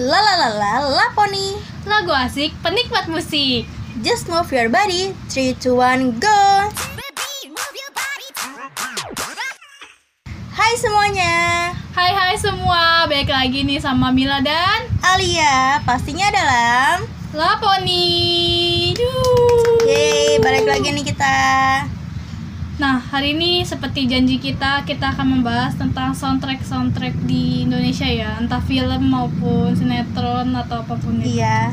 La la la la la pony. Lagu asik, penikmat musik. Just move your body. 3 2 1 go. Hai semuanya. Hai hai semua, balik lagi nih sama Mila dan Alia pastinya dalam Laponi. Yeay, balik lagi nih kita. Nah, hari ini seperti janji kita, kita akan membahas tentang soundtrack-soundtrack di Indonesia ya, entah film maupun sinetron atau apa pun itu. Iya,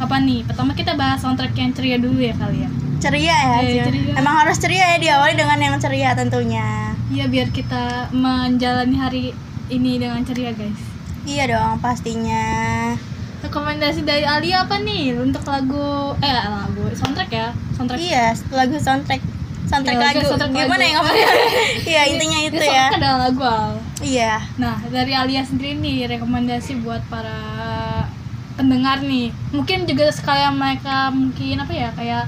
Apa nih? Pertama kita bahas soundtrack yang ceria dulu ya kali ya. ceria ya. Iya, ceria. Emang harus ceria ya diawali dengan yang ceria tentunya. Iya, biar kita menjalani hari ini dengan ceria, guys. Iya dong, pastinya. Rekomendasi dari Alia apa nih untuk lagu eh lagu soundtrack ya? Soundtrack. Iya, lagu soundtrack soundtrack Iya, lagu. Gimana ya ngomongnya? Iya, intinya itu ya. adalah lagu Al. Iya. Nah, dari Alia sendiri nih rekomendasi buat para pendengar nih. Mungkin juga sekalian mereka mungkin apa ya kayak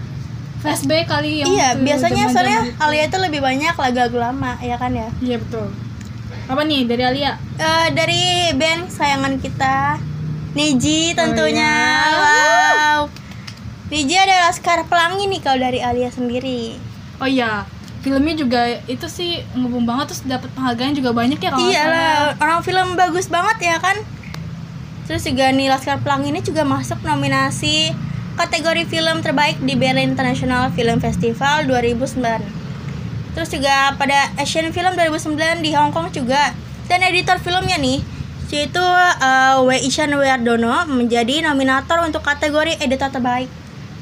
flashback kali yang Iya, biasanya soalnya. Alia itu lebih banyak lagu-lagu lama, ya kan ya? Iya betul. Apa nih dari Alia? Eh, dari band kesayangan kita, Niji tentunya. iya. Wow. Niji adalah Laskar Pelangi nih kalau dari Alia sendiri. Oh iya, filmnya juga itu sih ngebum banget terus dapat penghargaan juga banyak ya kalau nggak Iya salah. lah, orang film bagus banget ya kan. Terus juga nih Laskar Pelangi ini juga masuk nominasi kategori film terbaik di Berlin International Film Festival 2009. Terus juga pada Asian Film 2009 di Hong Kong juga. Dan editor filmnya nih yaitu uh, W. Ishan Wiardono menjadi nominator untuk kategori editor terbaik.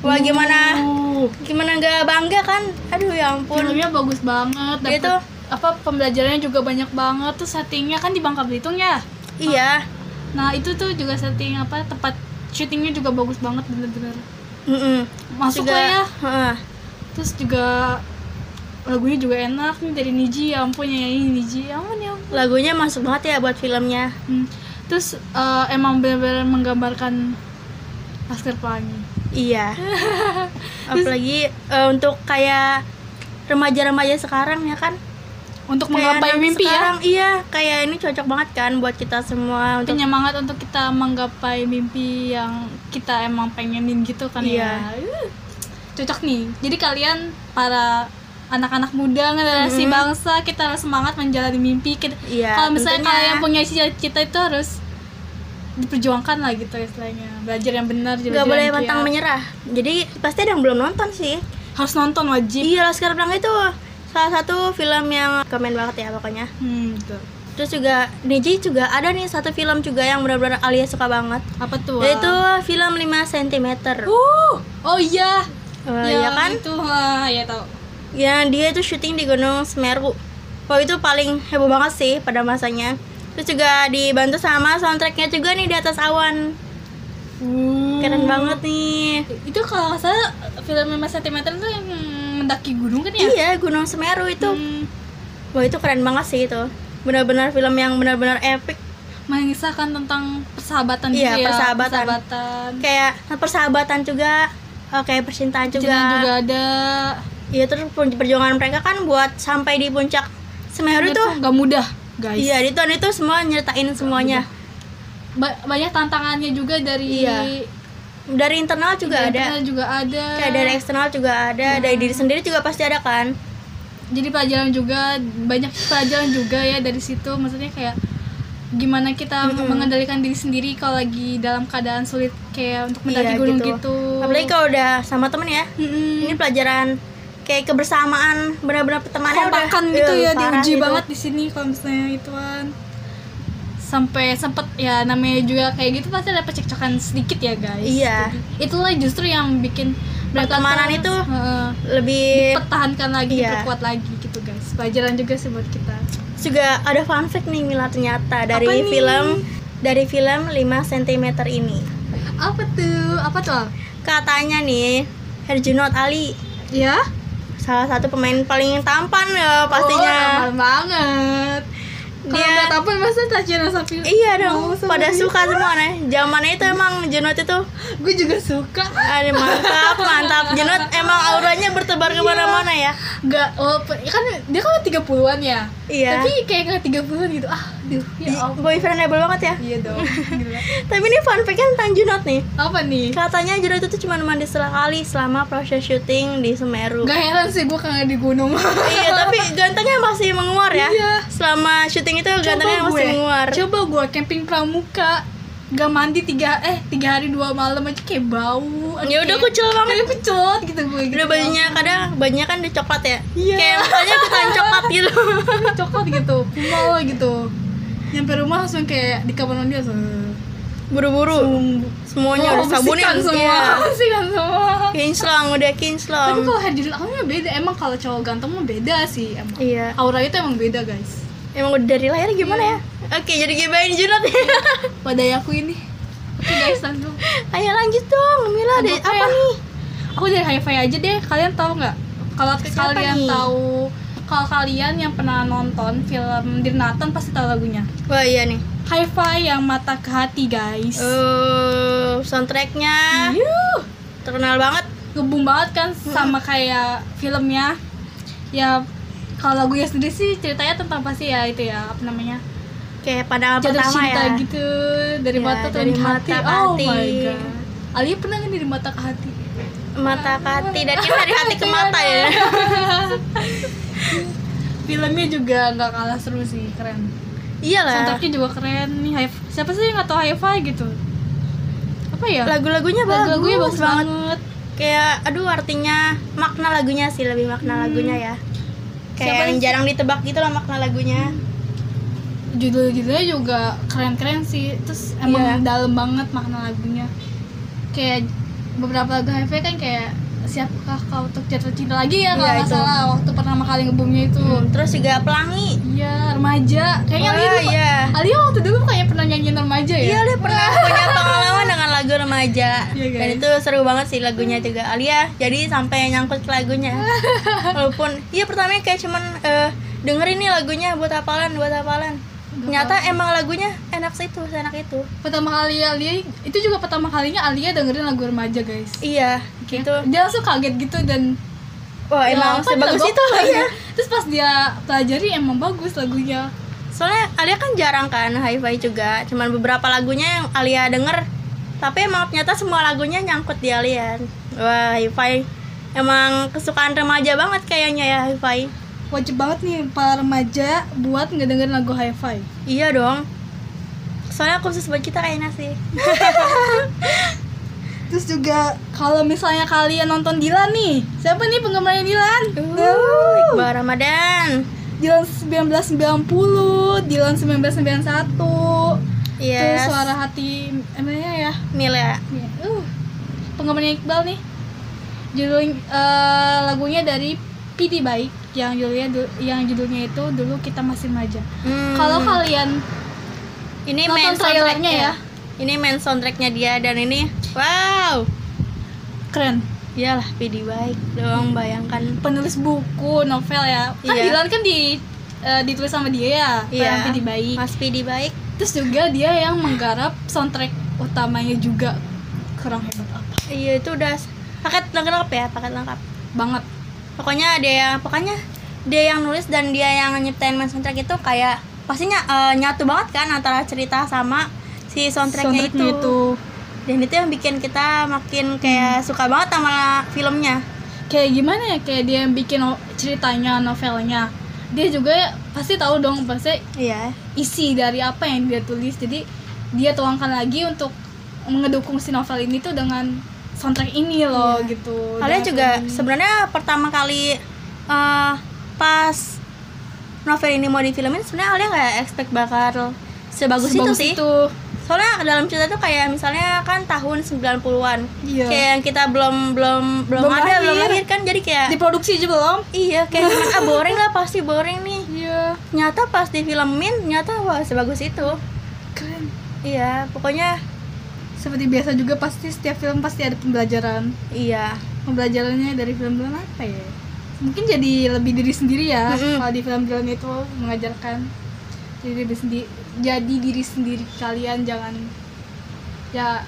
Wah gimana Uh, gimana nggak bangga kan? Aduh ya ampun. filmnya bagus banget. Dapet, tuh- apa pembelajarannya juga banyak banget tuh settingnya kan di Bangka Belitung ya. Iya. Nah itu tuh juga setting apa tempat syutingnya juga bagus banget bener-bener Mm-mm. masuk Juga- lah ya. Heeh. Terus juga lagunya juga enak nih dari Niji ya ampun ya ini Niji ya ampun ya ampun. lagunya masuk banget ya buat filmnya Hmm. Terus eh, emang benar-benar menggambarkan Laskar Pelangi. Iya apalagi eh, untuk kayak remaja-remaja sekarang ya kan Untuk Kayak menggapai mimpi ya. sekarang, iya kayak ini cocok banget kan buat kita semua untuk penyemangat untuk kita menggapai mimpi yang kita emang pengenin gitu kan Iya. ya Uh, cocok nih jadi kalian para anak-anak muda generasi Mhm. bangsa kita harus semangat menjalani mimpi Kita- Iya, kalau misalnya tentunya. kalian punya cita-cita itu harus diperjuangkan lah gitu istilahnya. Belajar yang benar nggak boleh pantang menyerah. Jadi pasti ada yang belum nonton sih. Harus nonton wajib. Iya Laskar Pelangi itu salah satu film yang komen banget ya pokoknya. Hmm, betul. terus juga Niji juga ada nih satu film juga yang benar-benar Alia suka banget. Apa tuh? Yaitu film 5 cm uh oh iya. Eh, ya kan? itu ah, ya tahu. Ya dia itu syuting di Gunung Semeru. Wah itu paling heboh banget sih pada masanya. Terus juga dibantu sama soundtracknya juga nih di atas awan. Keren banget nih. itu kalau nggak salah film 5 cm itu yang mendaki gunung kan ya Iya Gunung Semeru itu. Hmm, Wah itu keren banget sih itu. Benar-benar film yang benar-benar epic. mengisahkan tentang persahabatan Iya, juga ya persahabatan. persahabatan Kayak persahabatan juga. eh, kayak percintaan juga. Cinta juga ada Iya terus per- perjuangan mereka kan buat sampai di puncak Semeru itu. nggak mudah guys Iya di tahun itu semua nyertain semuanya. Ba- banyak tantangannya juga dari Iya. Dari internal juga dari ada. internal juga ada kayak dari eksternal juga ada dari diri sendiri juga pasti ada kan jadi pelajaran juga banyak pelajaran juga ya dari situ maksudnya kayak gimana kita mengendalikan diri sendiri kalau lagi dalam keadaan sulit kayak untuk mendaki Iya, gunung gitu. gitu, apalagi kalau udah sama temen ya Mm-mm. ini pelajaran kayak kebersamaan benar-benar pertemanan udah gitu Iya, ya diuji gitu. banget di sini kalau misalnya ituan sampai sempet ya namanya juga kayak gitu pasti ada percekcokan sedikit ya guys. Iya. Jadi, itulah justru yang bikin Pertemanan itu heeh, lebih dipertahankan lagi Iya. diperkuat lagi gitu guys. Pelajaran juga sih buat kita. Juga ada fun fact nih Mila ternyata dari Apa nih? film dari film 5 cm ini. Apa tuh? Apa tuh? Katanya nih Herjunot Ali. Ya salah satu pemain paling tampan ya pastinya. Oh, ramah banget. Dia- nggak tahu masa Tachira Sapi iya dong pada dia? suka semua nih zamannya itu emang Junot itu. Gue juga suka. Ada mantap, mantap. Junot emang auranya bertebar ke mana-mana ya. nggak walaupun ya kan dia kan 30-an ya. Iya. tapi kayak nggak 30-an gitu ah Duh, ya ampun. boyfriendable banget ya Iya dong. Gila. tapi ini fun fact tentang Junot nih Apa nih? katanya Junot itu cuma mandi sekali selama proses syuting di Semeru Gak heran sih gue kangen di gunung. iya tapi gantengnya masih menguar ya Iya. selama syuting itu gantengnya masih menguar coba gue camping pramuka gak mandi tiga eh tiga hari dua malam aja kayak bau ya udah kucel banget kayak kucel gitu gue gitu. udah bajunya kadang bajunya kan udah coklat ya Iya. kayak mukanya ikutan coklat gitu coklat gitu kumal gitu nyampe rumah langsung kayak di kamar mandi langsung buru-buru. Semuanya udah sabunin semua? Iya. bersihkan semua. Kinclong udah tapi kinclong kalau hadir awalnya beda. Emang kalau cowok ganteng mah beda sih emang. Iya. Aura itu emang beda guys. Emang udah dari lahir gimana ya? Oke jadi gibain Junot. Pada aku ini. Oke guys langsung ayo lanjut dong Mila. Deh Apa ya? nih? Aku dari hi-fi aja deh. Kalian tahu nggak? Kalau kalian nih? tahu kalau kalian yang pernah nonton film Dirnatan pasti tahu lagunya. Wah iya nih. Hi-fi yang mata ke hati guys. Oh, soundtracknya. Yuh, terkenal banget. ngebum banget kan sama kayak filmnya. Ya kalau lagunya sendiri sih ceritanya tentang pasti ya itu ya apa namanya? Kayak jatuh pertama cinta ya. gitu dari Ya, mata dari ke mata hati ke oh hati. my god. Alia pernah nggak dari mata ke hati? Mata ke hati dan dari hati ke mata ya. filmnya juga nggak kalah seru sih keren Iyalah. soundtracknya juga keren nih hi siapa sih yang nggak tahu hi-fi gitu apa ya Lagu-lagunya bagus, lagu-lagunya bagus banget. banget Kayak aduh artinya makna lagunya sih lebih makna lagunya ya. Siapa Kayak yang sih? jarang ditebak gitu lah makna lagunya. judul-judulnya juga keren-keren sih terus emang Iya. dalam banget makna lagunya kayak beberapa lagu hi-fi kan kayak siapkah kau untuk jatuh cinta lagi ya kalau Iya, nggak itu. salah waktu pertama kali ngebumnya itu Hmm, terus juga pelangi. iya remaja kayaknya Alia Wah, dulu iya. Alia waktu dulu kayaknya pernah nyanyiin remaja ya Iya, dia pernah punya pengalaman dengan lagu remaja. Iya, Dan itu seru banget sih lagunya juga. Alia jadi sampai nyangkut ke lagunya. Walaupun iya pertamanya kayak cuman eh, dengerin nih lagunya buat hafalan, buat hafalan. Ternyata emang lagunya enak sih tuh, enak itu. pertama kali Alia itu juga pertama kalinya Alia dengerin lagu remaja guys Iya, gitu. dia langsung kaget gitu dan Wah, ya, emang sebagus itu iya. terus pas dia pelajari emang bagus lagunya Soalnya Alia kan jarang kan hi-fi juga. Cuman beberapa lagunya yang Alia denger. Tapi emang ternyata semua lagunya nyangkut di Alia. Wah, hi-fi emang kesukaan remaja banget kayaknya ya hi-fi. Wajib banget nih para remaja buat ngedengerin lagu hi-fi Iya dong. Soalnya khusus buat kita kayaknya sih. terus juga kalau misalnya kalian nonton Dilan nih siapa nih penggemarnya Dilan Uh, Iqbal Ramadan. Dilan 1990 Dilan 1991 Iya. terus suara hati emangnya ya Mil ya. Nih, uh penggemarnya Iqbal nih judul eh, lagunya dari PD Baik yang judulnya du- yang judulnya itu dulu kita masih remaja Hmm. kalau kalian ini main soundtracknya ya. ya. Ini main soundtracknya dia dan ini wow. keren Iyalah, PD baik dong bayangkan. penulis buku novel ya kan Iya. Dilan kan di eh, ditulis sama dia ya yang PD Baik Mas PD baik. terus juga dia yang menggarap soundtrack utamanya juga kurang hebat apa Iya, itu udah paket lengkap ya, paket lengkap. banget Pokoknya dia yang pokoknya dia yang nulis dan dia yang nyiptain main soundtrack itu kayak pastinya eh, nyatu banget kan antara cerita sama si soundtracknya, Soundtracknya itu. itu Dan itu yang bikin kita makin kayak suka banget sama filmnya. kayak gimana ya kayak dia yang bikin ceritanya novelnya dia juga pasti tahu dong pasti Iya. isi dari apa yang dia tulis jadi dia tuangkan lagi untuk mengedukung si novel ini tuh dengan soundtrack ini loh Iya. gitu Kalian juga sebenarnya pertama kali eh, pas novel ini mau difilmin sebenarnya Alia nggak expect bakal sebagus, itu sih. Soalnya dalam cerita tuh kayak misalnya kan tahun 90-an. Iya. Kayak yang kita belum belum belum, Belum ada, belum lahir. kan jadi kayak diproduksi aja belum iya kayak ah boring lah pasti boring nih. iya Nyata pas difilmin nyata wah sebagus itu. keren Iya, pokoknya seperti biasa juga pasti setiap film pasti ada pembelajaran. Iya. pembelajarannya dari film-film apa ya? Mungkin jadi lebih diri sendiri ya Mm-mm. kalau di film-film itu mengajarkan jadi diri sendiri jadi diri sendiri kalian jangan ya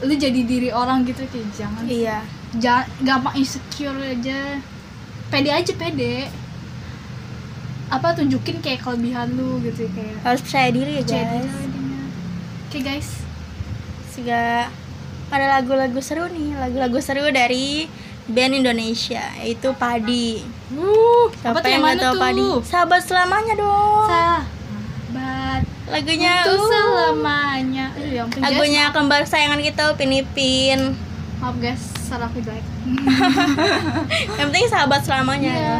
lu jadi diri orang gitu kayak jangan Iya. jangan gampang insecure aja. Pede aja pede. Apa tunjukin kayak kelebihan lu gitu kayak harus percaya diri ya percaya guys. diri guys juga ada lagu-lagu seru nih. Lagu-lagu seru dari band Indonesia yaitu Padi. Uh Siapa apa tuh yang nggak tahu tuh? Padi sahabat selamanya dong. Sahabat lagunya untuk uh, selamanya. Ya ampun, guys. lagunya kembar kesayangan kita Upin Ipin. Maaf guys. Salah aku jelek. Yang penting sahabat selamanya. Ya.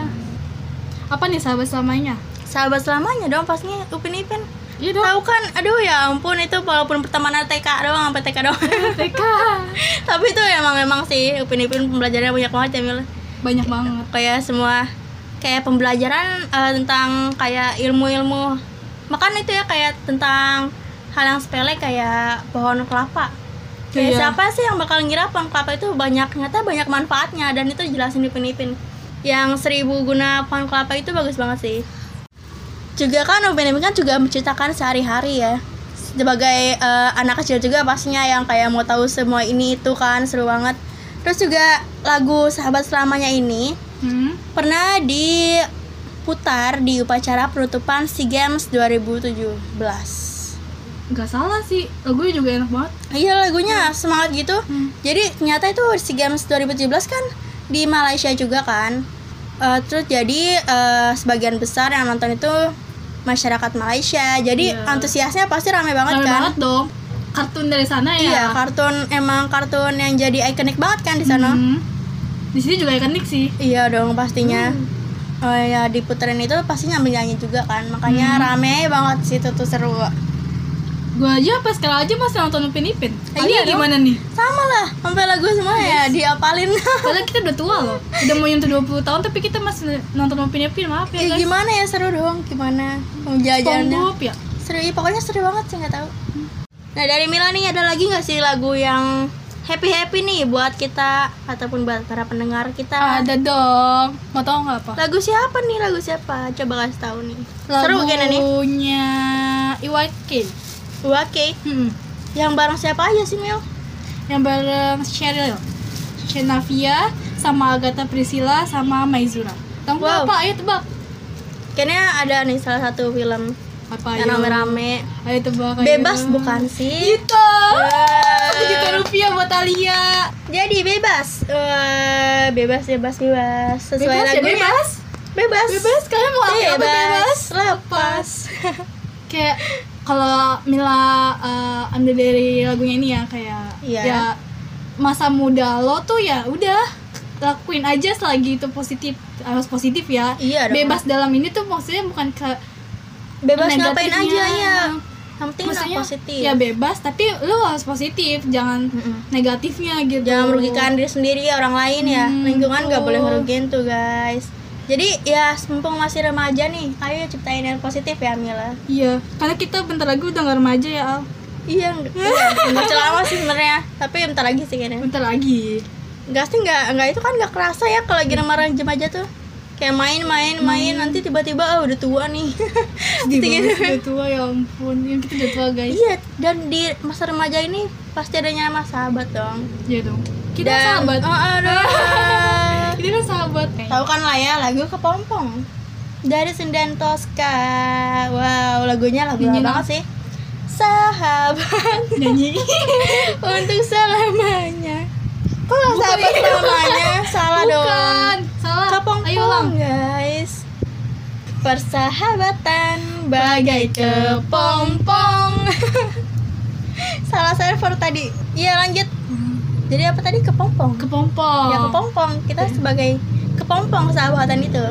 apa nih sahabat selamanya? Sahabat selamanya dong pastinya Upin Ipin iya dong. Tahu kan aduh ya ampun itu walaupun pertemanan TK doang sampai TK doang. TK tapi itu emang emang sih Upin Ipin pembelajarannya banyak banget ya Mil. Banyak banget. Kayak semua kayak pembelajaran eh, tentang kayak ilmu-ilmu. Makan itu ya kayak tentang hal yang sepele kayak pohon kelapa. Kayak Iya. siapa sih yang bakal ngira pohon kelapa itu banyak ternyata banyak manfaatnya dan itu jelasin di Upin yang seribu guna pohon kelapa itu bagus banget sih juga kan Ipin kan juga menceritakan sehari-hari ya. Sebagai eh, anak kecil juga pastinya yang kayak mau tahu semua ini itu kan seru banget. Terus juga lagu sahabat selamanya ini hmm? pernah diputar di upacara penutupan SEA Games 2017 nggak salah sih lagunya juga enak banget. Iya lagunya semangat gitu. Hmm. jadi ternyata itu SEA Games 2017 kan di Malaysia juga kan. Eh, terus jadi eh, sebagian besar yang nonton itu masyarakat Malaysia. Jadi Iya. antusiasnya pasti rame banget Rame kan? banget dong. Kartun dari sana ya? Iya kartun emang kartun yang jadi ikonik banget kan di sana. Hmm. di sini juga ikonik sih. Iya dong pastinya. Hmm. Oh ya diputerin itu pasti nyambil nyanyi juga kan. Makanya Hmm. rame banget sih itu tuh seru gue aja pas sekarang aja masih nonton Upin Ipin. Eh, iya gimana nih? Sama lah sampai lagu semua ya diapalin. Padahal kita udah tua loh. Udah mau nyentuh 20 tahun tapi kita masih nonton Upin Ipin Maaf ya ya guys. gimana ya? Seru dong gimana? Pembelajarannya SpongeBob ya? Seru ya pokoknya seru banget sih nggak tahu. Nah dari Mila nih ada lagi nggak sih lagu yang happy happy nih buat kita ataupun buat para pendengar kita? Ada dong. Mau tau gak apa? lagu siapa nih? Lagu siapa? Coba kasih tahu nih. Seru kayaknya nih Lagunya IYK oke hmm. yang bareng siapa aja sih Mil Yang bareng Cheryl Shenavia Sama Agatha Priscilla Sama Maizura Tahu Wow. apa? Ayo tebak kayaknya ada nih salah satu film Apa yang rame-rame Ayo tebak ayo. bebas bukan sih Gitu Wah. Satu juta rupiah buat Alia Jadi bebas, Wah, bebas, bebas, bebas. Sesuai Bebas ya lagunya. bebas Bebas. Bebas kalian mau apa apa bebas Lepas. kayak kalau Mila eh, ambil dari lagunya ini ya kayak Iya. ya masa muda lo tuh ya udah lakuin aja selagi itu positif harus positif ya Iya dong. bebas dalam ini tuh maksudnya bukan ke Bebas ngapain aja ya. Yang penting maksudnya positif. ya bebas tapi lo harus positif jangan Mm-mm. negatifnya gitu Jangan merugikan diri sendiri orang lain ya. Hmm, Lingkungan nggak boleh merugiin tuh guys. Jadi ya mumpung masih remaja nih, ayo ciptain yang positif ya Mila. iya karena kita bentar lagi udah nggak remaja ya Al Iya, nggak- lama sih sebenarnya, tapi bentar lagi sih kayaknya. bentar lagi Enggak sih enggak, enggak itu kan enggak kerasa ya kalau lagi remaja aja tuh. Kayak main-main main nanti tiba-tiba ah udah tua nih. di Gitu. udah tua ya ampun yang kita udah tua guys iya, dan di masa remaja ini pasti adanya nama sahabat dong. Iya dong. Kita Dan- sahabat. Oh, aduh. Kita kan sahabat. Tahu kan lah ya lagu kepompong dari Sinden Tosca. Wow, lagunya lagu Nyanyi banget sih? Sahabat nyanyi. untuk selamanya. Kok Bukan sahabat selamanya? Salah dong. Bukan. Salah. Kepompong Ayo ulang. guys Persahabatan bagai kepompong Salah server tadi Iya lanjut Jadi apa tadi kepompong? Kepompong. Ya kepompong Kita sebagai kepompong sahabatan itu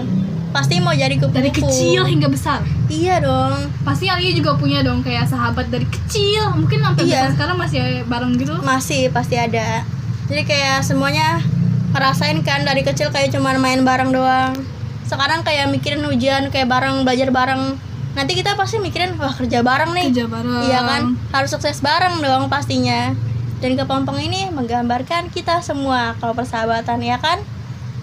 Pasti mau jadi kupu Dari kecil hingga besar. Iya dong Pasti Alia juga punya dong kayak sahabat dari kecil. Mungkin sampai Iya. besar sekarang masih bareng gitu. Masih pasti ada Jadi kayak semuanya Ngerasain kan dari kecil kayak cuman main bareng doang Sekarang kayak mikirin ujian Kayak bareng, belajar bareng Nanti kita pasti mikirin Wah kerja bareng nih Kerja bareng. Iya kan, harus sukses bareng dong pastinya. Dan kepompong ini menggambarkan kita semua kalau persahabatan ya kan?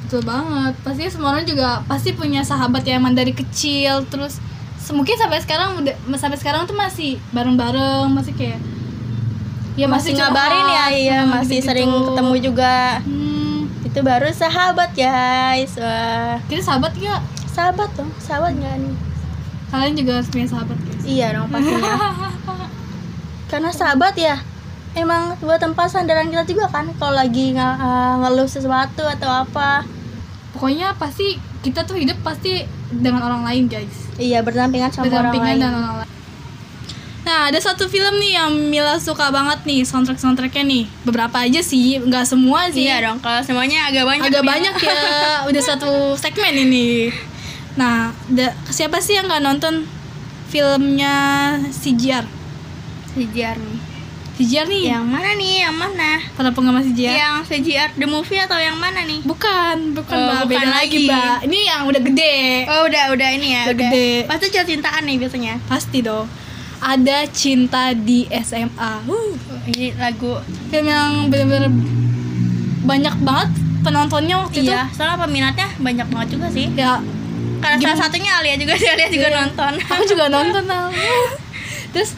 Betul banget. Pasti semua orang juga pasti punya sahabat yang emang dari kecil terus mungkin sampai sekarang udah sampai sekarang tuh masih bareng-bareng masih kayak ya masih curhat, ngabarin ya, iya masih gitu-gitu. sering ketemu juga. Hmm, Itu baru sahabat guys. Wah, kita sahabat gak? sahabat dong sahabat nggak nih kalian juga harus punya sahabat guys iya dong pastinya karena sahabat ya emang buat tempat sandaran kita juga kan kalau lagi nge- eh, ngeluh sesuatu atau apa. Pokoknya pasti kita tuh hidup pasti dengan orang lain guys. Iya berdampingan sama orang berdampingan lain. dan orang lain. Nah ada satu film nih yang Mila suka banget nih soundtrack soundtracknya nih. Beberapa aja sih nggak semua sih. Iya dong kalau semuanya agak banyak agak nih. banyak ya udah satu segmen ini. Nah da- siapa sih yang nggak nonton filmnya CGR CGR nih CGR nih. Yang mana nih? Yang mana? Para penggemar CGR yang CGR the movie atau yang mana nih? Bukan bukan Oh, Mbak. bukan beda lagi. Mbak. Ini yang udah gede. Oh udah udah ini ya Udah udah. gede. pasti cerita cintaan nih biasanya. Pasti dong. Ada cinta di SMA uh, ini lagu. Film yang bener-bener banyak banget penontonnya waktu iya soalnya peminatnya banyak banget juga sih. Itu ya karena Gimana? salah satunya Alia juga sih Alia juga Iya. nonton. Aku juga nonton terus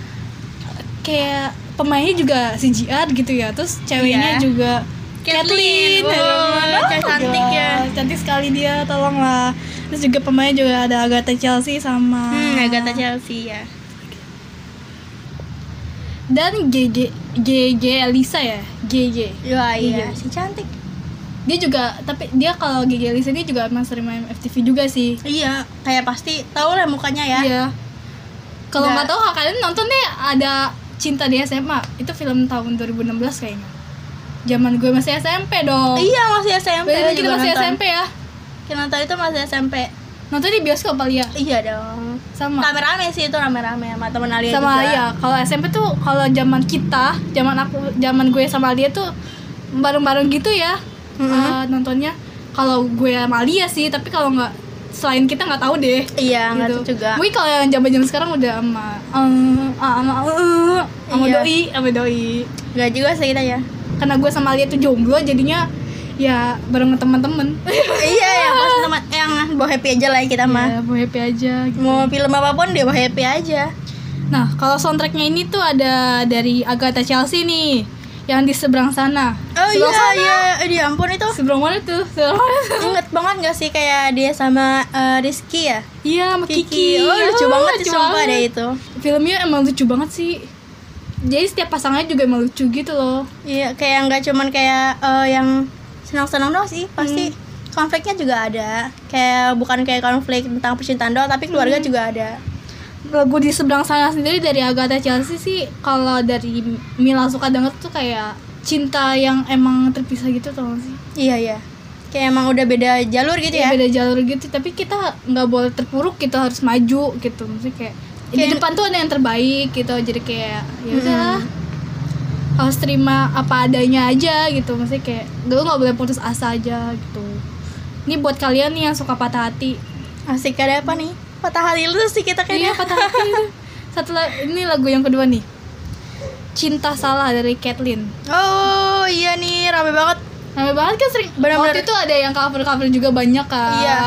kayak pemainnya juga CGR gitu ya. Terus ceweknya Iya. juga Kathleen, Kathleen, oh, cewek cantik gila, ya. cantik sekali dia tolonglah. Terus juga pemainnya juga ada Agatha Chelsea sama hmm Agatha Chelsea ya. Dan GG GG Elisa ya? GG Wah Iya. iya. Si cantik. Dia juga tapi dia kalau GG Elisa ini juga emang sering main FTV juga sih. Iya kayak pasti tahu lah mukanya ya. Iya. Kalau Nggak- nggak tahu kalian nonton deh ada Cinta di SMA. Itu film tahun 2016 kayaknya. Zaman gue masih SMP dong. iya masih SMP Berarti kita masih nonton. SMP ya. kita nonton itu masih SMP Nonton di bioskop kali ya? iya dong Sama. rame-rame sih itu rame-rame sama temen Alia sama juga ya. Kalau SMP tuh kalau zaman kita, zaman aku, zaman gue sama dia tuh bareng-bareng gitu ya. Mhm. eh, nontonnya. Kalau gue sama Alia sih, tapi kalau nggak selain kita nggak tahu deh. iya nggak gitu. tahu juga Mungkin kalau yang zaman-zaman sekarang udah sama eh, sama sama Iya. doi, sama doi. nggak juga sih kita ya Karena gue sama Alia tuh jomblo jadinya ya bareng teman-teman. iya yang pas teman yang bawa happy aja lah ya kita mah ya, mau happy aja gitu. mau film apa pun dia bawa happy aja Nah, kalau soundtracknya ini tuh ada dari Agatha Chelsea nih yang di seberang sana. oh seberang iya sana. iya eh, ya ampun itu Seberang mana tuh? Seberang mana tuh? inget banget gak sih kayak dia sama eh, Rizky ya Iya, sama Kiki. oh lucu Ah, banget lucu sih sumpah banget. deh itu Filmnya emang lucu banget sih. Jadi setiap pasangannya juga emang lucu gitu loh. iya kayak nggak cuman kayak eh, yang senang-senang doang sih pasti Hmm. konfliknya juga ada kayak bukan kayak konflik tentang percintaan doang tapi keluarga Hmm. juga ada Lagu di seberang sana sendiri dari Agatha Chelsea sih kalau dari Mila suka denger tuh kayak cinta yang emang terpisah gitu tau gak sih? iya iya. Kayak emang udah beda jalur gitu Iya, ya? beda jalur gitu. Tapi kita nggak boleh terpuruk kita harus maju gitu. Maksudnya kayak, di Kayak- depan tuh ada yang terbaik gitu. Jadi kayak ya udah Hmm. harus terima apa adanya aja gitu. Maksudnya kayak lu nggak boleh putus asa aja gitu. Ini buat kalian nih yang suka patah hati. Asik ada apa nih patah hati lu sih kita iya kayaknya patah hati satu la- ini lagu yang kedua nih cinta salah dari Kathleen oh iya nih rame banget Rame banget kan sering Bener-bener. Waktu itu ada yang cover-cover juga banyak kan Iya.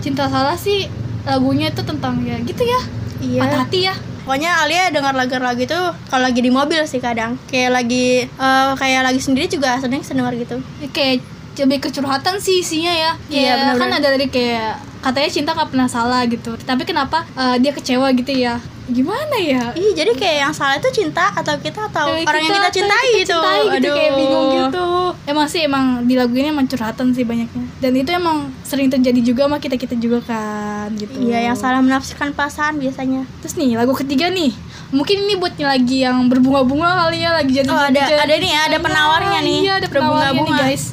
Cinta salah sih lagunya itu tentang ya gitu ya iya Patah hati ya Pokoknya Alia dengar lagu-lagu itu kalau lagi di mobil sih kadang. Kayak lagi eh, kayak lagi sendiri juga sering denger gitu. Ya, Kayak lebih kecurhatan sih isinya ya Iya, Kayak Kan benar-benar. ada dari kayak Katanya cinta gak pernah salah gitu. Tapi kenapa eh, dia kecewa gitu ya? Gimana ya? Ih, jadi kayak yang salah itu cinta atau kita atau Kayak orang yang kita cintai kita itu. cintai gitu kayak Aduh. bingung gitu. Emang sih emang di lagu ini emang curhatan sih banyaknya. Dan itu emang sering terjadi juga sama kita kita juga kan gitu. Iya, yang salah menafsirkan perasaan biasanya. terus nih lagu ketiga nih. Mungkin ini buatnya lagi yang berbunga-bunga kali ya lagi jatuh Oh, ada- ada nih, ada penawarnya nih, iya ada penawarnya nih berbunga-bunga. guys.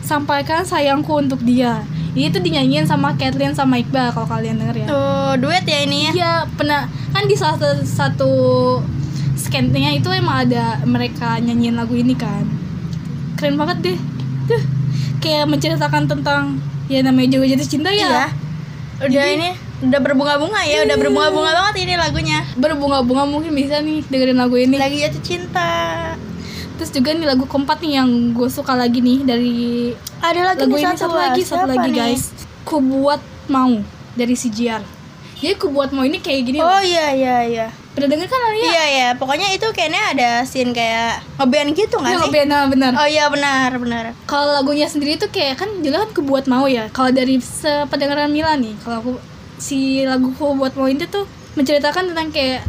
Sampaikan sayangku untuk dia ini tuh dinyanyiin sama Kathleen sama Iqbal kalau kalian denger ya Tuh, duet ya ini ya. Iya, pernah kan di salah satu, satu scannya itu emang ada mereka nyanyiin lagu ini kan. Keren banget deh. Tuh, kayak menceritakan tentang ya namanya juga jatuh cinta ya. Iya. Udah ini udah berbunga-bunga ya, udah berbunga-bunga banget ini lagunya. Berbunga-bunga mungkin bisa nih dengerin lagu ini. Lagi jatuh cinta. Terus juga nih lagu keempat nih yang gue suka lagi nih dari Ada lagi lagu nih ini satu lagi satu lagi nih? guys. Ku buat mau dari CGR. Jadi ku buat mau ini kayak gini loh. Oh iya iya iya. pernah denger kan Alia Iya ya, pokoknya itu kayaknya ada scene kayak ngeband gitu nggak Iya, sih? benar benar Oh iya benar benar. kalau lagunya sendiri tuh kayak kan jelas kan kebuat mau ya kalau dari sependengaran Mila nih kalau aku si lagu kebuat mau ini tuh menceritakan tentang kayak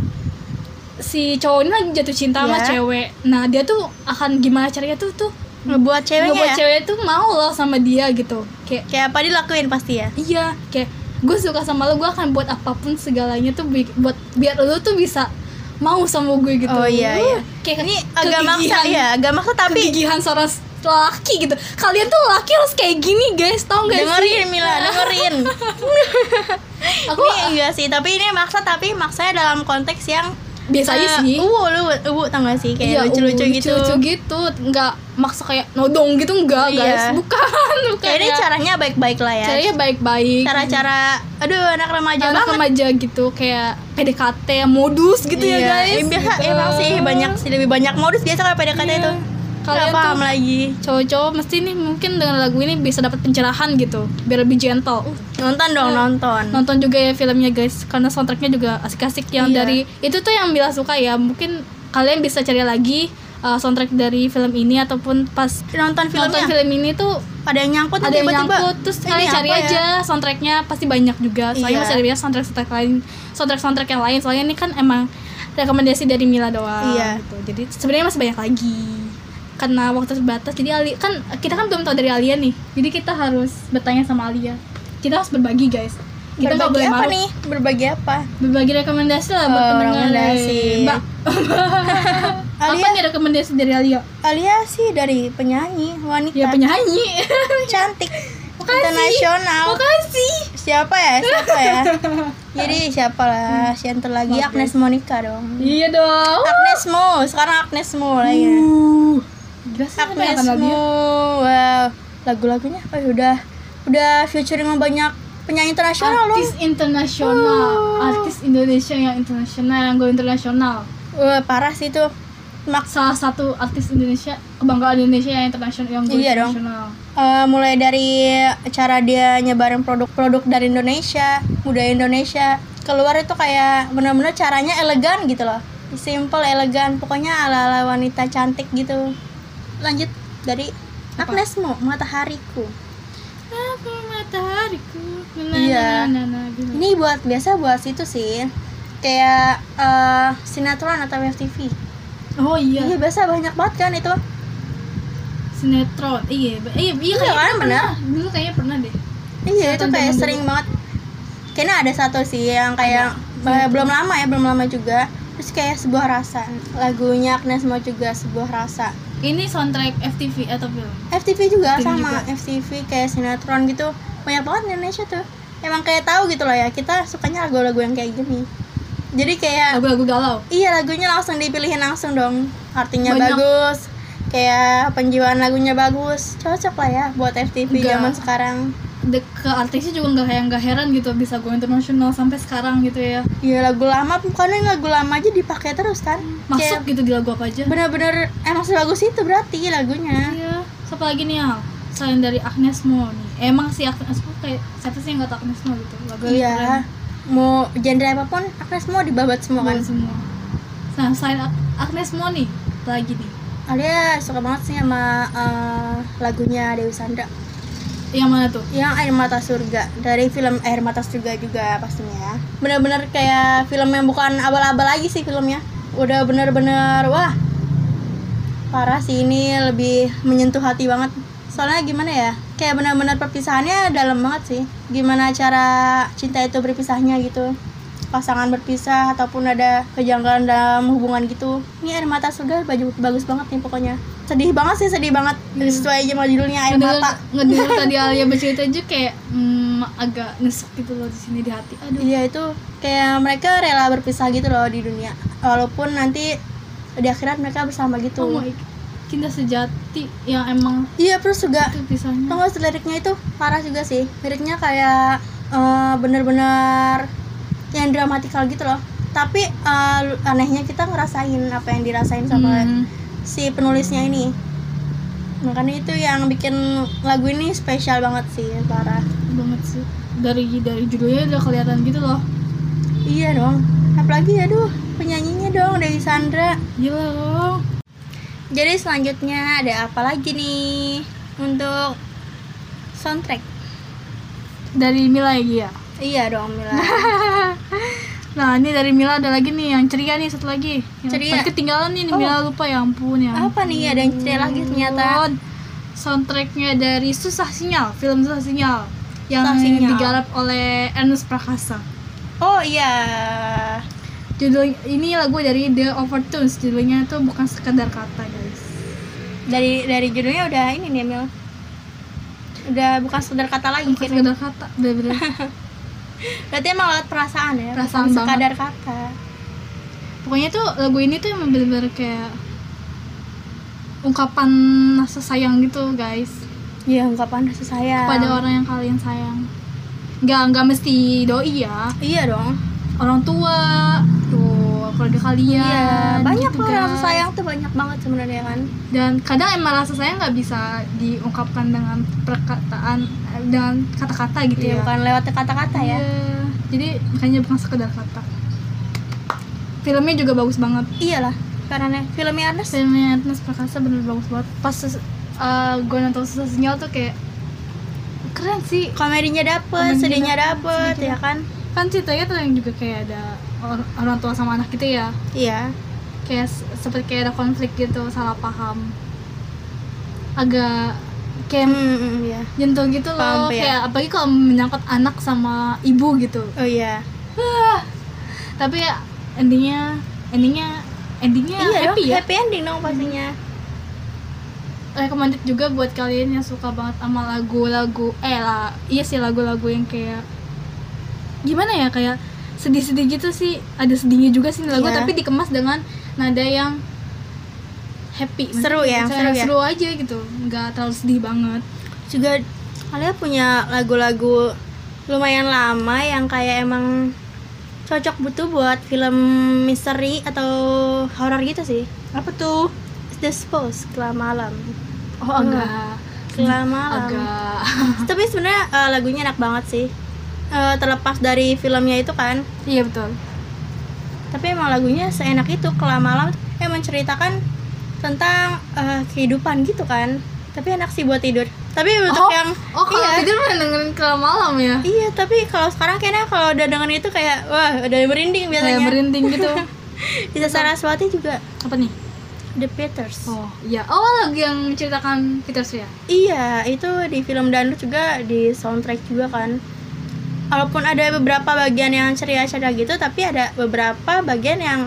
si cowok ini lagi jatuh cinta sama Iya. cewek nah dia tuh akan gimana caranya tuh tuh Ngebuat ceweknya ngebuat ya? cewek tuh mau loh sama dia gitu kayak Kayak apa dilakuin pasti ya? iya kayak gue suka sama lo gue akan buat apa pun segalanya tuh bi- buat biar lo tuh bisa mau sama gue gitu Oh, iya, iya. kayak Ini agak maksa ya, agak maksa tapi kegigihan seorang laki gitu kalian tuh laki harus kayak gini guys tau gak sih dengerin Mila, dengerin. aku ini enggak sih, tapi ini maksa tapi maksanya dalam konteks yang biasa aja sih Uwu, lu, uwu tau gak sih kayak lucu-lucu uh, gitu. lucu gitu nggak maksa kayak nodong gitu enggak Iya. guys bukan bukan Kayak ini ya. caranya baik-baik lah ya. caranya baik-baik Cara-cara aduh anak remaja anak banget. remaja gitu kayak PDKT modus gitu ya Iya, guys eh, biasa gitu. emang sih banyak sih lebih banyak modus biasa kalau PDKT Iya. itu. Kalian Kalian paham tuh- lagi. cowok-cowok mesti nih mungkin dengan lagu ini bisa dapat pencerahan gitu biar lebih gentle Uh, Nonton dong, nonton. nonton juga ya filmnya guys karena soundtracknya juga asik-asik yang Iya. dari itu tuh yang Bila suka ya mungkin kalian bisa cari lagi uh, soundtrack dari film ini ataupun pas Nonton filmnya. nonton film ini tuh ada yang nyangkut ada yang nyangkut terus kalian cari ya? aja soundtracknya pasti banyak juga soalnya Iya. masih ada banyak soundtrack soundtrack lain soundtrack soundtrack yang lain soalnya ini kan emang rekomendasi dari Mila doang Iya. gitu jadi sebenarnya masih banyak lagi karena waktu terbatas jadi Ali kan kita kan belum tahu dari Alia nih jadi kita harus bertanya sama Alia kita harus berbagi guys kita nggak Berbagi boleh apa maruk nih? Berbagi apa? berbagi rekomendasi lah buat Oh, pendengar rekomendasi. Mbak apa Alia, nih rekomendasi dari Alia Alia sih dari penyanyi wanita ya penyanyi cantik Makasih. internasional. makasih Siapa ya? Siapa ya? Jadi siapa lah? Si yang lagi Agnes Monica dong. iya dong Agnes Mo, sekarang Agnes Mo lagi. Uh, gila sih Agnes kebanyakan lagunya. Wow, lagu-lagunya apa ya? Udah, udah featuring sama banyak penyanyi internasional loh. artis internasional Uh. artis Indonesia yang internasional yang go internasional Wah, parah sih tuh. Mak salah satu artis Indonesia kebanggaan Indonesia yang internasional yang go Iya dong. internasional eh, mulai dari cara dia nyebarin produk-produk dari Indonesia, budaya Indonesia keluar itu kayak benar-benar caranya elegan gitu loh. Simple, elegan, pokoknya ala-ala wanita cantik gitu. Lanjut dari Apa? Agnes Mo, Matahariku. aku matahariku na, Iya. na, na, na, gitu. Ini buat biasa buat situ sih. Kayak eh, sinetron atau web TV. oh iya Iya, biasa banyak banget kan itu. sinetron iya iya iya Iya kayaknya kan, pernah dulu kayaknya pernah deh Iya, itu kayak sering banget. Kayaknya ada satu sih yang kayak eh, belum lama ya, belum lama juga. Terus kayak sebuah rasa. Lagunya Agnes Mo juga sebuah rasa. Ini soundtrack FTV atau film FTV juga FTV sama, juga. FTV kayak sinetron gitu. Banyak banget di Indonesia tuh. Emang kayak tahu gitu loh ya, kita sukanya lagu-lagu yang kayak gini. Jadi kayak lagu-lagu galau iya lagunya langsung dipilihin langsung dong. Artinya Banyak. bagus. Kayak penjiwaan lagunya bagus. Cocok lah ya buat FTV Enggak. zaman sekarang. De- ke artisnya juga nggak kayak nggak heran gitu bisa go internasional sampai sekarang gitu ya Iya lagu lama, karena lagu lama aja dipakai terus kan. masuk gitu di lagu apa aja bener-bener emang sebagus itu berarti lagunya Iya. Siapa lagi nih Al? Selain dari Agnes Mo nih. Emang si Agnes Mo kayak siapa sih yang gak tau Agnes Mo gitu? Lagu iya mau genre apa pun Agnes mau dibabat semua kan semua. Nah, selain Ag- Agnes Mo nih, lagi nih? Alia suka banget sih sama eh, lagunya Dewi Sandra Yang mana tuh? yang Air Mata Surga. Dari film Air Mata Surga juga pastinya bener-bener kayak film yang bukan abal-abal lagi sih filmnya. Udah bener-bener wah parah sih. Ini lebih menyentuh hati banget. Soalnya gimana ya? Kayak benar-benar perpisahannya dalam banget sih. Gimana cara cinta itu berpisahnya gitu pasangan berpisah ataupun ada kejanggalan dalam hubungan gitu. Ini air mata surga baju bagus banget nih pokoknya. Sedih banget sih sedih banget. Sesuai aja sama judulnya air Ngedenger, mata. ngedenger tadi Alia bercerita aja kayak hmm, agak nesek gitu loh di sini di hati. Aduh. Iya itu kayak mereka rela berpisah gitu loh di dunia. Walaupun nanti di akhirat mereka bersama gitu. Oh my cinta sejati yang emang iya terus juga tau gak liriknya itu? Parah juga sih. Liriknya kayak eh, bener-bener yang dramatikal gitu loh. Tapi eh, anehnya kita ngerasain apa yang dirasain sama Hmm. si penulisnya ini. Makanya itu yang bikin lagu ini spesial banget sih parah. Banget sih. Dari dari judulnya udah kelihatan gitu loh. Iya dong. Apalagi aduh penyanyinya dong Dewi Sandra. Gila dong. jadi selanjutnya ada apa lagi nih untuk soundtrack? Dari Mila lagi ya. iya dong Mila Nah ini dari Mila ada lagi nih yang ceria nih satu lagi. Yang Ceria? ketinggalan nih, nih Oh. Mila lupa ya ampun ya. apa nih ada yang ceria lagi ternyata. Soundtracknya dari Susah Sinyal, film Susah Sinyal yang Susah Sinyal. digarap oleh Ernest Prakasa. oh iya Judul ini lagu dari The Overtones, judulnya tuh bukan sekedar kata guys. dari dari judulnya udah ini nih Mil udah bukan sekedar kata lagi Bukan sekedar kata, bener-bener. berarti emang lewat perasaan ya Perasaan bukan banget. sekadar kata. Pokoknya tuh lagu ini tuh emang bener-bener kayak ungkapan rasa sayang gitu guys. Iya ungkapan rasa sayang. Pada orang yang kalian sayang. Nggak nggak mesti doi ya, iya dong. Orang tua, tuh keluarga kalian. iya banyak gitu, loh rasa sayang tuh banyak banget sebenarnya kan Dan kadang emang rasa sayang nggak bisa diungkapkan dengan perkataan, eh, dengan kata-kata gitu iya ya. bukan lewat kata-kata ya Iya. Jadi makanya bukan sekedar kata. Filmnya juga bagus banget. iyalah karena filmnya Ernest filmnya Ernest Prakasa bener bagus banget pas uh, gue nonton susah sinyal tuh kayak keren sih komedinya dapet Komedinya sedihnya dapet, dapet sedihnya ya kan kan ceritanya tuh yang juga kayak ada orang tua sama anak gitu ya? Iya. Kayak seperti kayak ada konflik gitu salah paham. Agak kayak hmm, hmm, iya. jentuh gitu Paham, loh ya. kayak apalagi kalau menyangkut anak sama ibu gitu. Oh iya. Tapi ya endingnya endingnya endingnya iya happy dong, ya? happy ending dong pastinya. Recommended juga buat kalian yang suka banget sama lagu-lagu eh lah iya sih lagu-lagu yang kayak gimana ya kayak sedih-sedih gitu sih. Ada sedihnya juga sih lagu Iya. tapi dikemas dengan nada yang happy. Seru ya, seru ya. aja gitu. Nggak terlalu sedih banget. Juga kalian punya lagu-lagu lumayan lama yang kayak emang cocok butuh buat film misteri atau horor gitu sih. Apa tuh? The Spouse Kelam Malam. Oh agak Kelam Malam. Agak. Tapi sebenarnya eh, lagunya enak banget sih Eh, terlepas dari filmnya itu kan. Iya betul. Tapi emang lagunya seenak itu Kelam Malam emang menceritakan tentang eh, kehidupan gitu kan. Tapi enak sih buat tidur. Tapi untuk oh yang oh kalau iya. tidur pernah dengerin kelam malam ya? Iya, tapi kalau sekarang kayaknya kalau udah dengerin itu kayak wah udah merinding kayak biasanya. merinding gitu. Bisa Saraswati juga. Apa nih? The Peters. oh iya. Oh lagu yang menceritakan Peter ya? Iya, itu di film Dangdut juga di soundtrack juga kan. Walaupun ada beberapa bagian yang ceria-ceria gitu, tapi ada beberapa bagian yang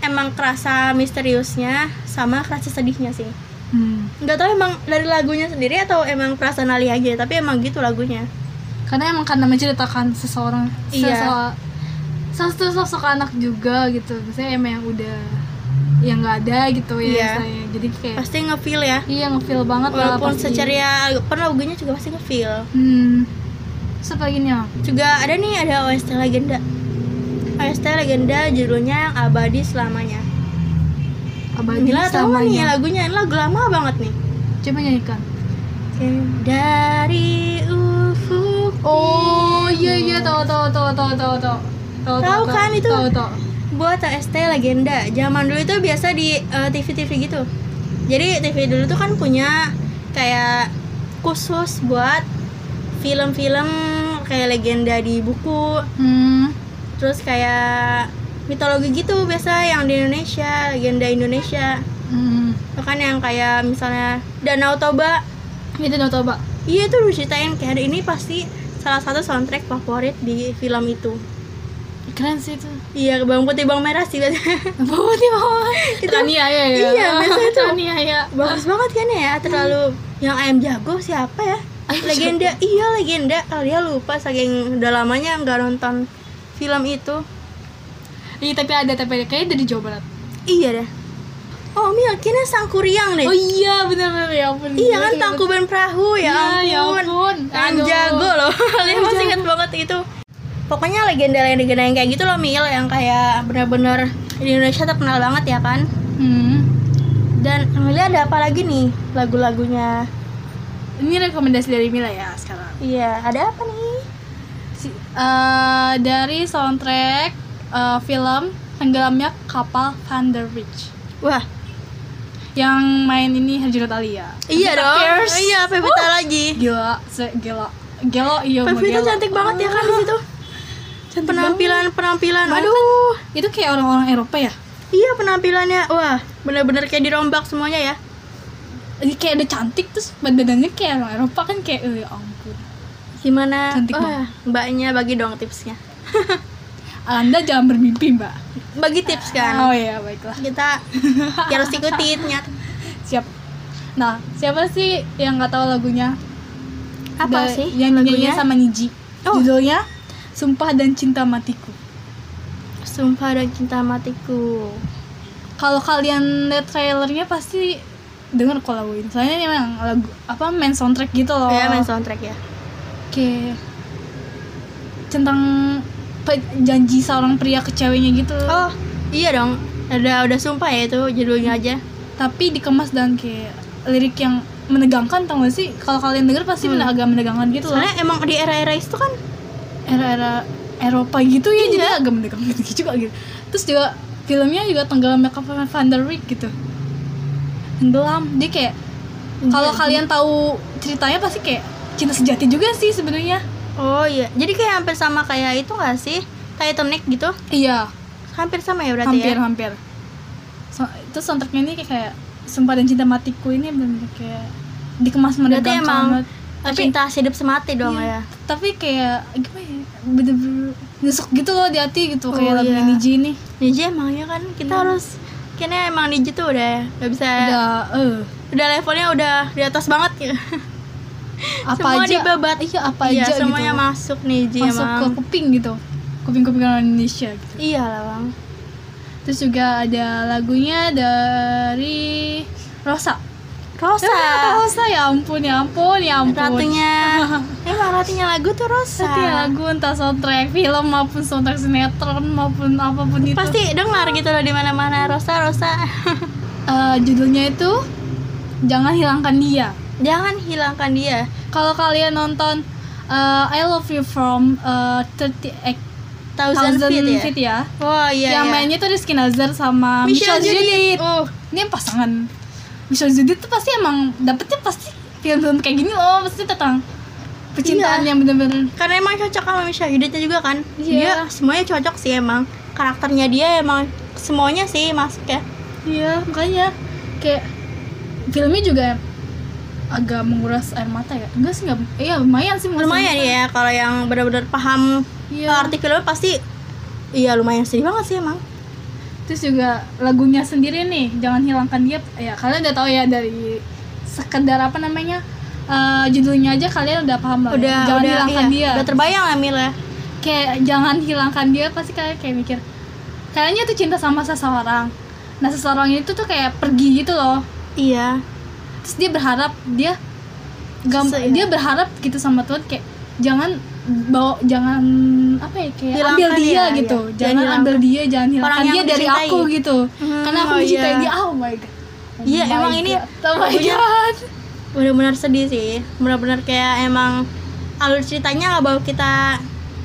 emang kerasa misteriusnya sama kerasa sedihnya sih. hmm. Nggak tahu emang dari lagunya sendiri atau emang personali aja, tapi emang gitu lagunya. karena emang karena menceritakan seseorang Iya. satu sosok anak juga gitu misalnya emang yang udah yang nggak ada gitu ya Iya. jadi kayak Pasti ngefeel ya. iya ngefeel banget lah Walaupun pasti. seceria, pun lagunya juga pasti ngefeel. hmm Al? juga ada nih ada OST legenda. OST legenda judulnya yang abadi selamanya. Abadi Gila tau gak nih selamanya. lagunya. Ini lagu lama banget nih. Coba nyanyikan. Dari ufuk oh iya iya tahu tahu tahu tahu tahu tahu. Tahu Tahu kan itu? tahu tahu. Buat OST legenda. Zaman dulu itu biasa di eh, TV-TV gitu. Jadi TV dulu tuh kan punya kayak khusus buat film-film kayak legenda di buku. Hmm. Terus kayak mitologi gitu biasa yang di Indonesia legenda Indonesia. Hmm. Bahkan yang kayak misalnya Danau Toba. Itu udah coba iya itu diceritain kayak ini pasti salah satu soundtrack favorit di film itu. Keren sih itu. Iya bawang putih bawang merah sih. Biasanya. bawa nih bawa Itu- Traniaya ya iya, biasa itu. Traniaya bagus banget kan ya terlalu. Yang ayam jago siapa ya legenda iya legenda kalian lupa saking udah lamanya nggak nonton film itu iya tapi ada tapi ada kayaknya dari Jawa Barat iya deh oh Mil kayaknya Sangkuriang deh oh iya benar benar ya ampun Iya kan Bener, Tangkuban Perahu ya Iya, ya ampun. ampun. Ayam Aduh. jago loh. Kalian masih inget banget itu. Pokoknya legenda-legenda yang kayak gitu loh Mil yang kayak bener-bener di Indonesia terkenal banget ya kan. hmm. Dan Amelia ada apa lagi nih lagu-lagunya? Ini rekomendasi dari Mila ya sekarang Iya, ada apa nih? Si- eh, dari soundtrack eh, film tenggelamnya kapal Van der Witch Wah, yang main ini Herjunot Alia iya Pevita dong. Pierce. Iya, Pevita lagi. gila se gila gelo iya Pevita gelo. cantik banget ya kan di situ. Cantik Penampilan penampilan. banget. Aduh. itu kayak orang-orang Eropa ya Iya penampilannya. Wah, bener-bener kayak dirombak semuanya ya. Ini kayak udah cantik terus badannya kayak orang Eropa kan kayak eh ya ampun Gimana? Cantik Wah, mbaknya bagi dong tipsnya. anda jangan bermimpi mbak Bagi tips kan. oh iya baiklah Kita harus ikutin ya. siap nah siapa sih yang nggak tahu lagunya Apa Da- sih yang lagunya? sama Niji Oh. judulnya Sumpah dan Cinta Matiku Sumpah dan cinta matiku. kalau kalian lihat trailernya pasti denger kok lagu ini soalnya ini memang lagu apa main soundtrack gitu loh Ya main soundtrack ya. kayak tentang pe- janji seorang pria ke ceweknya gitu Oh, iya dong. Ada udah sumpah ya itu judulnya aja. tapi dikemas dan kayak lirik yang menegangkan tau gak sih kalau kalian denger pasti Hmm. agak menegangkan gitu loh Soalnya emang di era-era itu kan era-era Eropa gitu ya jadi Iya. agak menegangkan gitu juga gitu terus juga filmnya juga tenggelamnya kapal Van der Wijk gitu tenggelam dia kayak kalau Iya. kalian tahu ceritanya pasti kayak cinta sejati juga sih sebenarnya Oh iya. Jadi kayak hampir sama kayak itu gak sih? Titanic gitu. iya Hampir sama ya berarti hampir ya. hampir so, itu soundtracknya ini kayak, kayak sumpah dan cinta matiku ini bener kayak dikemas menegangkan emang banget. Tapi, cinta hidup semati dong Iya. ya. tapi kayak gimana ya bener-bener nusuk gitu loh di hati gitu kayak Oh, lagu iya. Niji ini Niji emang ya kan kita Iya. harus kayaknya emang Niji tuh udah nggak bisa udah, udah eh levelnya udah di atas banget ya. apa Semua aja dibabat. iya apa iya, aja semuanya gitu masuk Niji masuk ke emang. kuping gitu kuping-kuping orang Indonesia gitu Iya lah bang. terus juga ada lagunya dari Rosa Rosa. Ah, Rosa ya ampun ya ampun ya ampun Ratunya. emang ratunya lagu tuh Rosa. Setiap lagu entah soundtrack film maupun soundtrack sinetron maupun apa pun itu Pasti dengar gitu loh di mana-mana Rosa Rosa. Eh, judulnya itu jangan hilangkan dia Jangan hilangkan dia. kalau kalian nonton eh, I Love You From uh, 38 Thousand, Thousand feet ya. Feet ya Wah iya. yang iya. mainnya tuh Rizky Nazar sama Michelle, Judith. Uh, Ini yang pasangan Michelle Judith tuh pasti emang dapetnya pasti film-film kayak gini loh pasti tentang percintaan Iya. yang bener-bener karena emang cocok sama Michelle Judithnya juga kan. Iya. Dia semuanya cocok sih emang. Karakternya dia emang semuanya sih masuk ya. iya makanya kayak filmnya juga agak menguras air mata ya enggak sih enggak iya lumayan sih Lumayan ya kalau yang benar-benar paham iya arti filmnya pasti iya lumayan sedih banget sih emang. Terus juga lagunya sendiri nih jangan hilangkan dia ya kalian udah tahu ya dari sekedar apa namanya eh, judulnya aja kalian udah paham lah ya. Udah jangan udah hilangkan iya, dia Udah terbayang lah Mil ya. kayak jangan hilangkan dia pasti kalian kayak mikir kayaknya tuh cinta sama seseorang nah seseorang itu tuh kayak pergi gitu loh Iya. terus dia berharap dia gam- iya. dia berharap gitu sama Tuhan kayak jangan bawa jangan apa ya kayak Hilangkan ambil dia dia, gitu iya. jangan Jangan ambil dia jangan hilangkan dia dari dicintai. aku gitu Hmm, karena aku oh mencintai iya. dia oh my god Oh Iya, my emang ini God. oh my god Benar-benar sedih sih. Benar-benar kayak emang alur ceritanya nggak bawa kita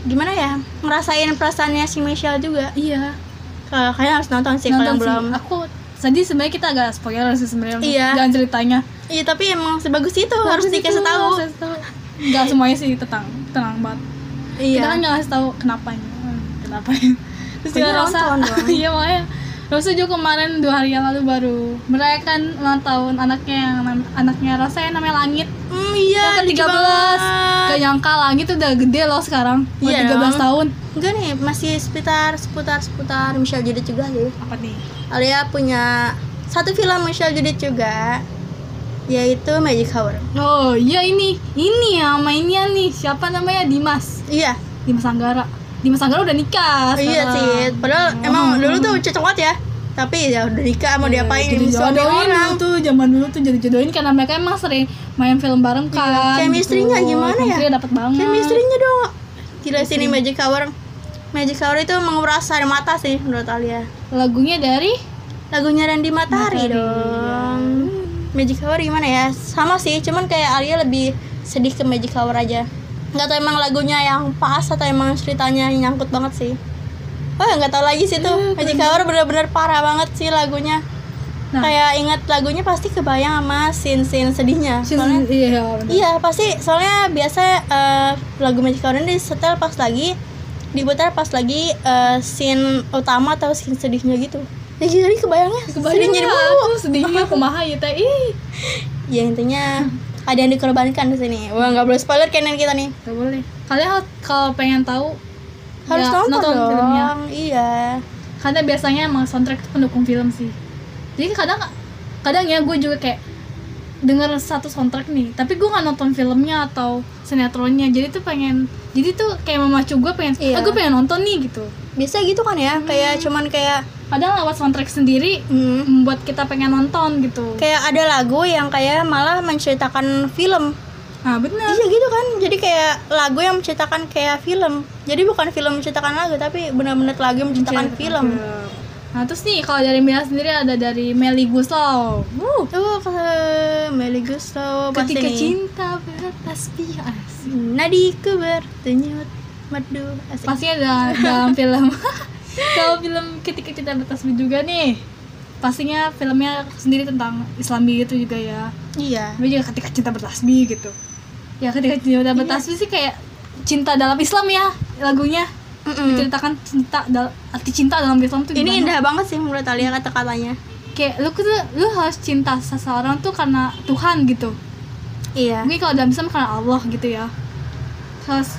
gimana ya ngerasain perasaannya si Michelle juga. iya Kalau kalian harus nonton sih kalau nonton belum. aku tadi sebenarnya kita agak spoiler sih sebenarnya Iya. jangan ceritanya Iya tapi emang sebagus itu harus Bagus harus dikasih tahu. Nggak semuanya sih tenang tenang banget Iya. kita kan nggak kasih tahu kenapanya kenapanya terus juga Rosa dong. iya makanya Rosa juga kemarin dua hari yang lalu baru merayakan ulang tahun anaknya yang anaknya Rosa yang namanya Langit Hmm, iya. lucu 13 banget. gak nyangka Langit udah gede loh sekarang Iya 13 dong. tahun Enggak nih, masih seputar seputar seputar Michelle Judith juga sih. apa nih Alia punya satu film Michelle Judith juga yaitu Magic Hour. oh iya ini ini ya mainnya nih siapa namanya Dimas Iya, Dimas Anggara Dimas Anggara udah nikah iya sekarang. sih. Padahal Oh. emang dulu tuh cocok banget ya. Tapi ya udah nikah mau diapain jadi suami jodohin orang. dulu tuh zaman dulu tuh jadi jodohin karena mereka emang sering main film bareng kan Iya, chemistry-nya gimana ya? chemistry dapet banget Chemistry-nya dong. Gila sini Magic Hour. Magic Hour itu menguras air mata sih menurut Alia. lagunya dari Lagunya Randy Matahari Matahari, dong. Magic Hour gimana ya? Sama sih, cuman kayak Alia lebih sedih ke Magic Hour aja. Nggak tahu emang lagunya yang pas atau emang ceritanya nyangkut banget sih. oh nggak tahu lagi sih tuh Iya, Magic Hour bener-bener parah banget sih lagunya Nah. kayak ingat lagunya pasti kebayang sama scene-scene sedihnya soalnya iya bener. iya pasti soalnya biasa eh, lagu Magic Hour ini disetel pas lagi diputar pas lagi eh, scene utama atau scene sedihnya gitu ya jadi kebayangnya Kebayang lah, mulu sedihnya kumaha ya teh ih ya intinya ada yang dikorbankan di sini wah nggak boleh spoiler kayaknya kita nih Gak boleh. Kalian kalau pengen tahu harus ya, nonton, dong filmnya. iya Karena biasanya emang soundtrack itu pendukung film sih. Jadi kadang kadang ya gue juga kayak denger satu soundtrack nih, tapi gue nggak nonton filmnya atau sinetronnya. Jadi tuh pengen, jadi tuh kayak memacu gue pengen, Iya. ah gue pengen nonton nih gitu. biasa gitu kan ya kayak cuman kayak Kadang lewat soundtrack sendiri hmm, membuat kita pengen nonton gitu. kayak ada lagu yang kayak malah menceritakan film Nah bener. iya gitu kan jadi kayak lagu yang menceritakan kayak film jadi bukan film menceritakan lagu tapi benar-benar lagu yang menceritakan film Nah terus nih kalau dari Mila sendiri ada dari Melly Guslow. Tuh ke Melly Guslow pasti Ketika cinta bertasbih asik. nadiku berdenyut madu asik Pasti ada dalam film. Kalau film ketika cinta bertasbih juga nih. Pastinya filmnya sendiri tentang Islami gitu juga ya. iya Tapi juga ketika cinta bertasbih gitu. Ya ketika cinta bertasbih sih kayak cinta dalam Islam ya lagunya. Mm-mm. Diceritakan cinta dal- arti cinta dalam Islam tuh ini gimana. indah banget sih menurut Alia kata-katanya Kayak lu tuh lu harus cinta seseorang tuh karena Tuhan gitu. iya mungkin kalau dalam Islam karena Allah gitu ya Terus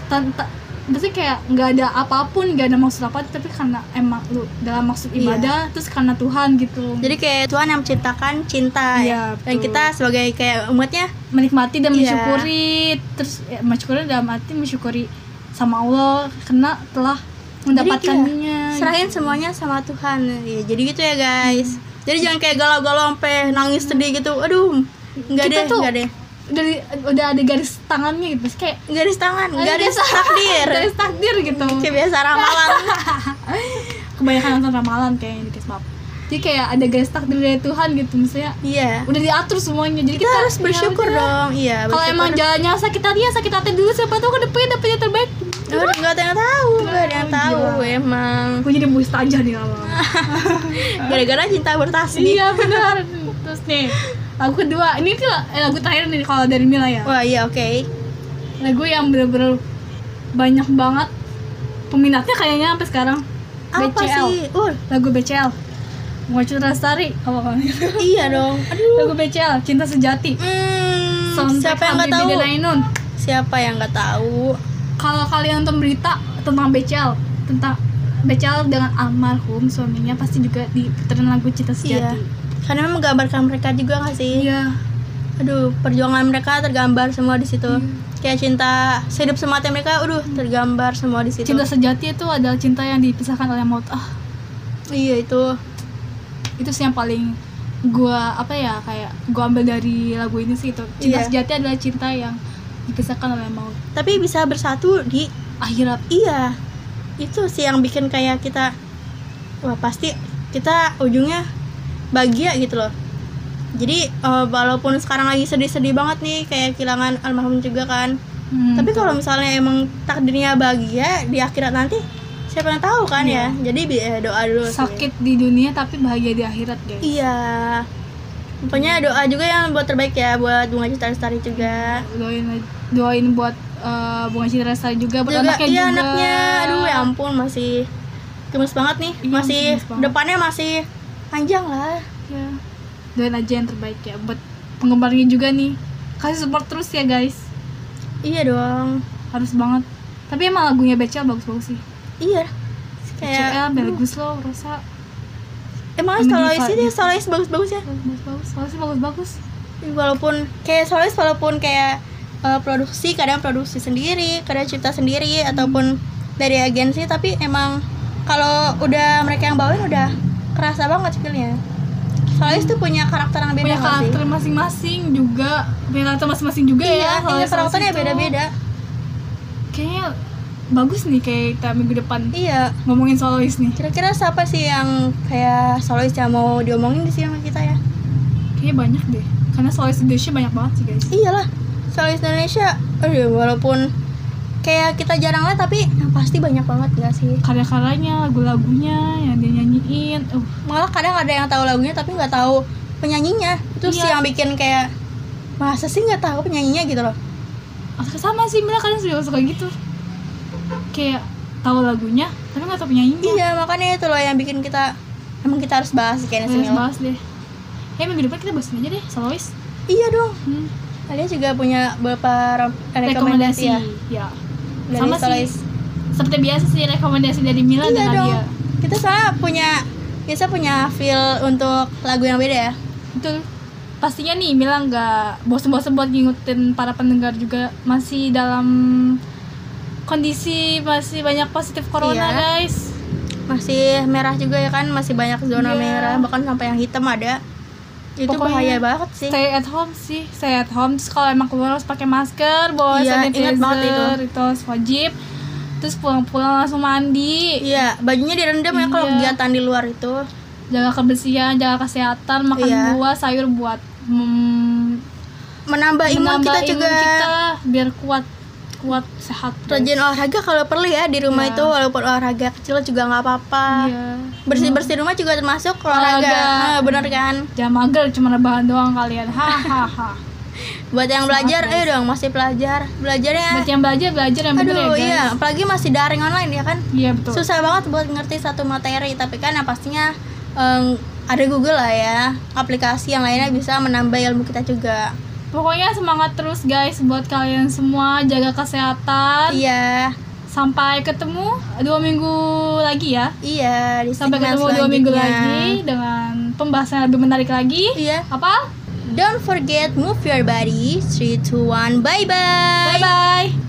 Maksudnya kayak nggak ada apa pun, nggak ada maksud apa, tapi karena emang lu dalam maksud Iya. ibadah, terus karena Tuhan gitu. jadi kayak Tuhan yang menciptakan cinta Iya, ya. dan kita sebagai kayak umatnya menikmati dan Iya. mensyukuri, terus ya, mensyukuri dalam arti mensyukuri sama Allah karena telah mendapatkannya. serahin semuanya sama Tuhan ya, jadi gitu ya guys jadi jangan kayak galau-galau sampai nangis sedih gitu aduh nggak deh tuh- nggak deh Dari udah ada garis tangannya gitu, kayak garis tangan garis garis- takdir. Garis takdir gitu. kayak biasa ramalan. Kebanyakan nonton ramalan kayaknya di Kismap. Jadi kayak ada garis takdir dari Tuhan gitu, misalnya iya. udah diatur semuanya. Jadi kita, harus bersyukur ya dong. Iya kalau emang jalannya sakit hati ya sakit hati dulu siapa tahu ke depannya dapet yang terbaik. Nggak ada yang tahu nggak ada yang tahu Gila. emang. Gue jadi mustajah nih lama gara-gara cinta bertasbih iya benar. Terus nih lagu kedua. Ini tuh lagu terakhir nih kalau dari Mila ya. Wah iya oke. Lagu yang bener-bener banyak banget. Peminatnya kayaknya sampai sekarang. Apa BCL sih? Uh lagu BCL Bunga Citra Lestari apa kan iya dong. Aduh. Lagu BCL Cinta Sejati. Hmm, Soundtrack siapa yang nggak tahu? Ainun. Siapa yang nggak tahu? Kalau kalian nonton berita tentang BCL tentang BCL dengan almarhum suaminya pasti juga diputerin lagu Cinta iya. Sejati. Karena memang menggambarkan mereka juga nggak sih Iya. aduh perjuangan mereka tergambar semua di situ kayak cinta sehidup semati mereka aduh tergambar semua di situ Cinta sejati itu adalah cinta yang dipisahkan oleh maut. Ah, iya itu itu sih yang paling gua apa ya kayak gua ambil dari lagu ini sih itu. Cinta Iya. sejati adalah cinta yang dipisahkan oleh maut. tapi bisa bersatu di Akhirat. iya itu sih yang bikin kayak kita wah pasti kita ujungnya bahagia gitu loh jadi eh, walaupun sekarang lagi sedih-sedih banget nih kayak kehilangan almarhum juga kan Hmm, tapi kalau misalnya emang takdirnya bahagia di akhirat nanti siapa yang tahu kan Iya. ya jadi eh, doa dulu sih. sakit di dunia tapi bahagia di akhirat, guys. iya pokoknya doa juga yang buat terbaik ya buat bunga cita lestari juga Doain doain buat eh, Bunga Citra Lestari juga buat juga anaknya iya juga. anaknya aduh ya ampun masih gemes banget nih Iya, masih banget. depannya masih panjang lah Ya. Doain aja yang terbaik ya buat penggemarnya juga nih. Kasih support terus ya guys. iya dong Harus banget. Tapi emang lagunya BCL bagus-bagus sih. iya BCL, kayak Belgus loh, Rosa. emang solois ini Diva. solois bagus-bagus ya Bagus-bagus. Soloisnya bagus-bagus. walaupun kayak solois walaupun kayak eh, produksi kadang produksi sendiri kadang cipta sendiri ataupun dari agensi tapi emang kalau udah mereka yang bawain udah kerasa banget skillnya solois tuh punya karakter yang beda Punya karakter masing-masing juga. Punya karakter masing-masing juga iya ya. iya karakternya itu. beda-beda Kayaknya bagus nih kayak kita minggu depan iya ngomongin solois nih. kira-kira siapa sih yang kayak solois yang mau diomongin di sini sama kita ya Kayaknya banyak deh. Karena solois Indonesia banyak banget sih guys. iyalah solois Indonesia aduh walaupun kayak kita jarang lihat tapi yang pasti banyak banget gak sih? Karya-karyanya lagu-lagunya yang dia nyanyiin uh. Malah kadang ada yang tahu lagunya tapi nggak tahu penyanyinya. Itu sih Iya. yang bikin kayak masa sih nggak tahu penyanyinya gitu loh. Sama sih Mila kadang suka suka gitu. Kayak tahu lagunya tapi nggak tahu penyanyinya. Iya makanya itu loh yang bikin kita emang kita harus bahas kayaknya sih bahas deh. Ya minggu depan kita bahas aja deh solois iya dong. Hmm. kalian juga punya beberapa re- rekomendasi rekomendasi ya ya dari sama Solois. sih seperti biasa sih rekomendasi dari Mila iya dan dong. Nadia kita soalnya punya biasa punya feel untuk lagu yang beda ya. Betul. Pastinya nih Mila nggak bosen-bosen buat ngingetin para pendengar juga. Masih dalam kondisi masih banyak positif corona Iya. guys. Masih merah juga ya kan? Masih banyak zona Iya. merah. Bahkan sampai yang hitam ada itu Pokoknya bahaya banget sih. stay at home sih stay at home. Terus kalau emang keluar harus pakai masker bawa Iya, sanitizer ingat banget itu. itu harus wajib. Terus pulang-pulang langsung mandi. Iya bajunya direndam ya kalau Iya. kegiatan di luar itu. Jaga kebersihan jaga kesehatan makan Iya. buah sayur buat mm, menambah imun menambah kita imun juga kita biar kuat kuat sehat rajin olahraga kalau perlu ya di rumah Iya. itu walaupun olahraga kecil juga nggak apa-apa. Iya. bersih bersih rumah juga termasuk olahraga. Olahraga. Ah, bener kan? Jangan mager cuma rebahan doang kalian. Hahaha buat yang belajar guys. ayo dong masih pelajar belajarnya buat yang belajar belajar yang bener ya aduh guys. Iya apalagi masih daring online ya kan? Iya betul. Susah banget buat ngerti satu materi tapi kan yang pastinya em, ada Google lah ya. Aplikasi yang lainnya bisa menambah ilmu kita juga pokoknya semangat terus guys buat kalian semua. Jaga kesehatan. Iya. Sampai ketemu dua minggu lagi ya. Iya di sampai ketemu dua minggu lagi dengan pembahasan yang lebih menarik lagi. Iya. Apa? Don't forget move your body. 3 2 1 bye bye bye bye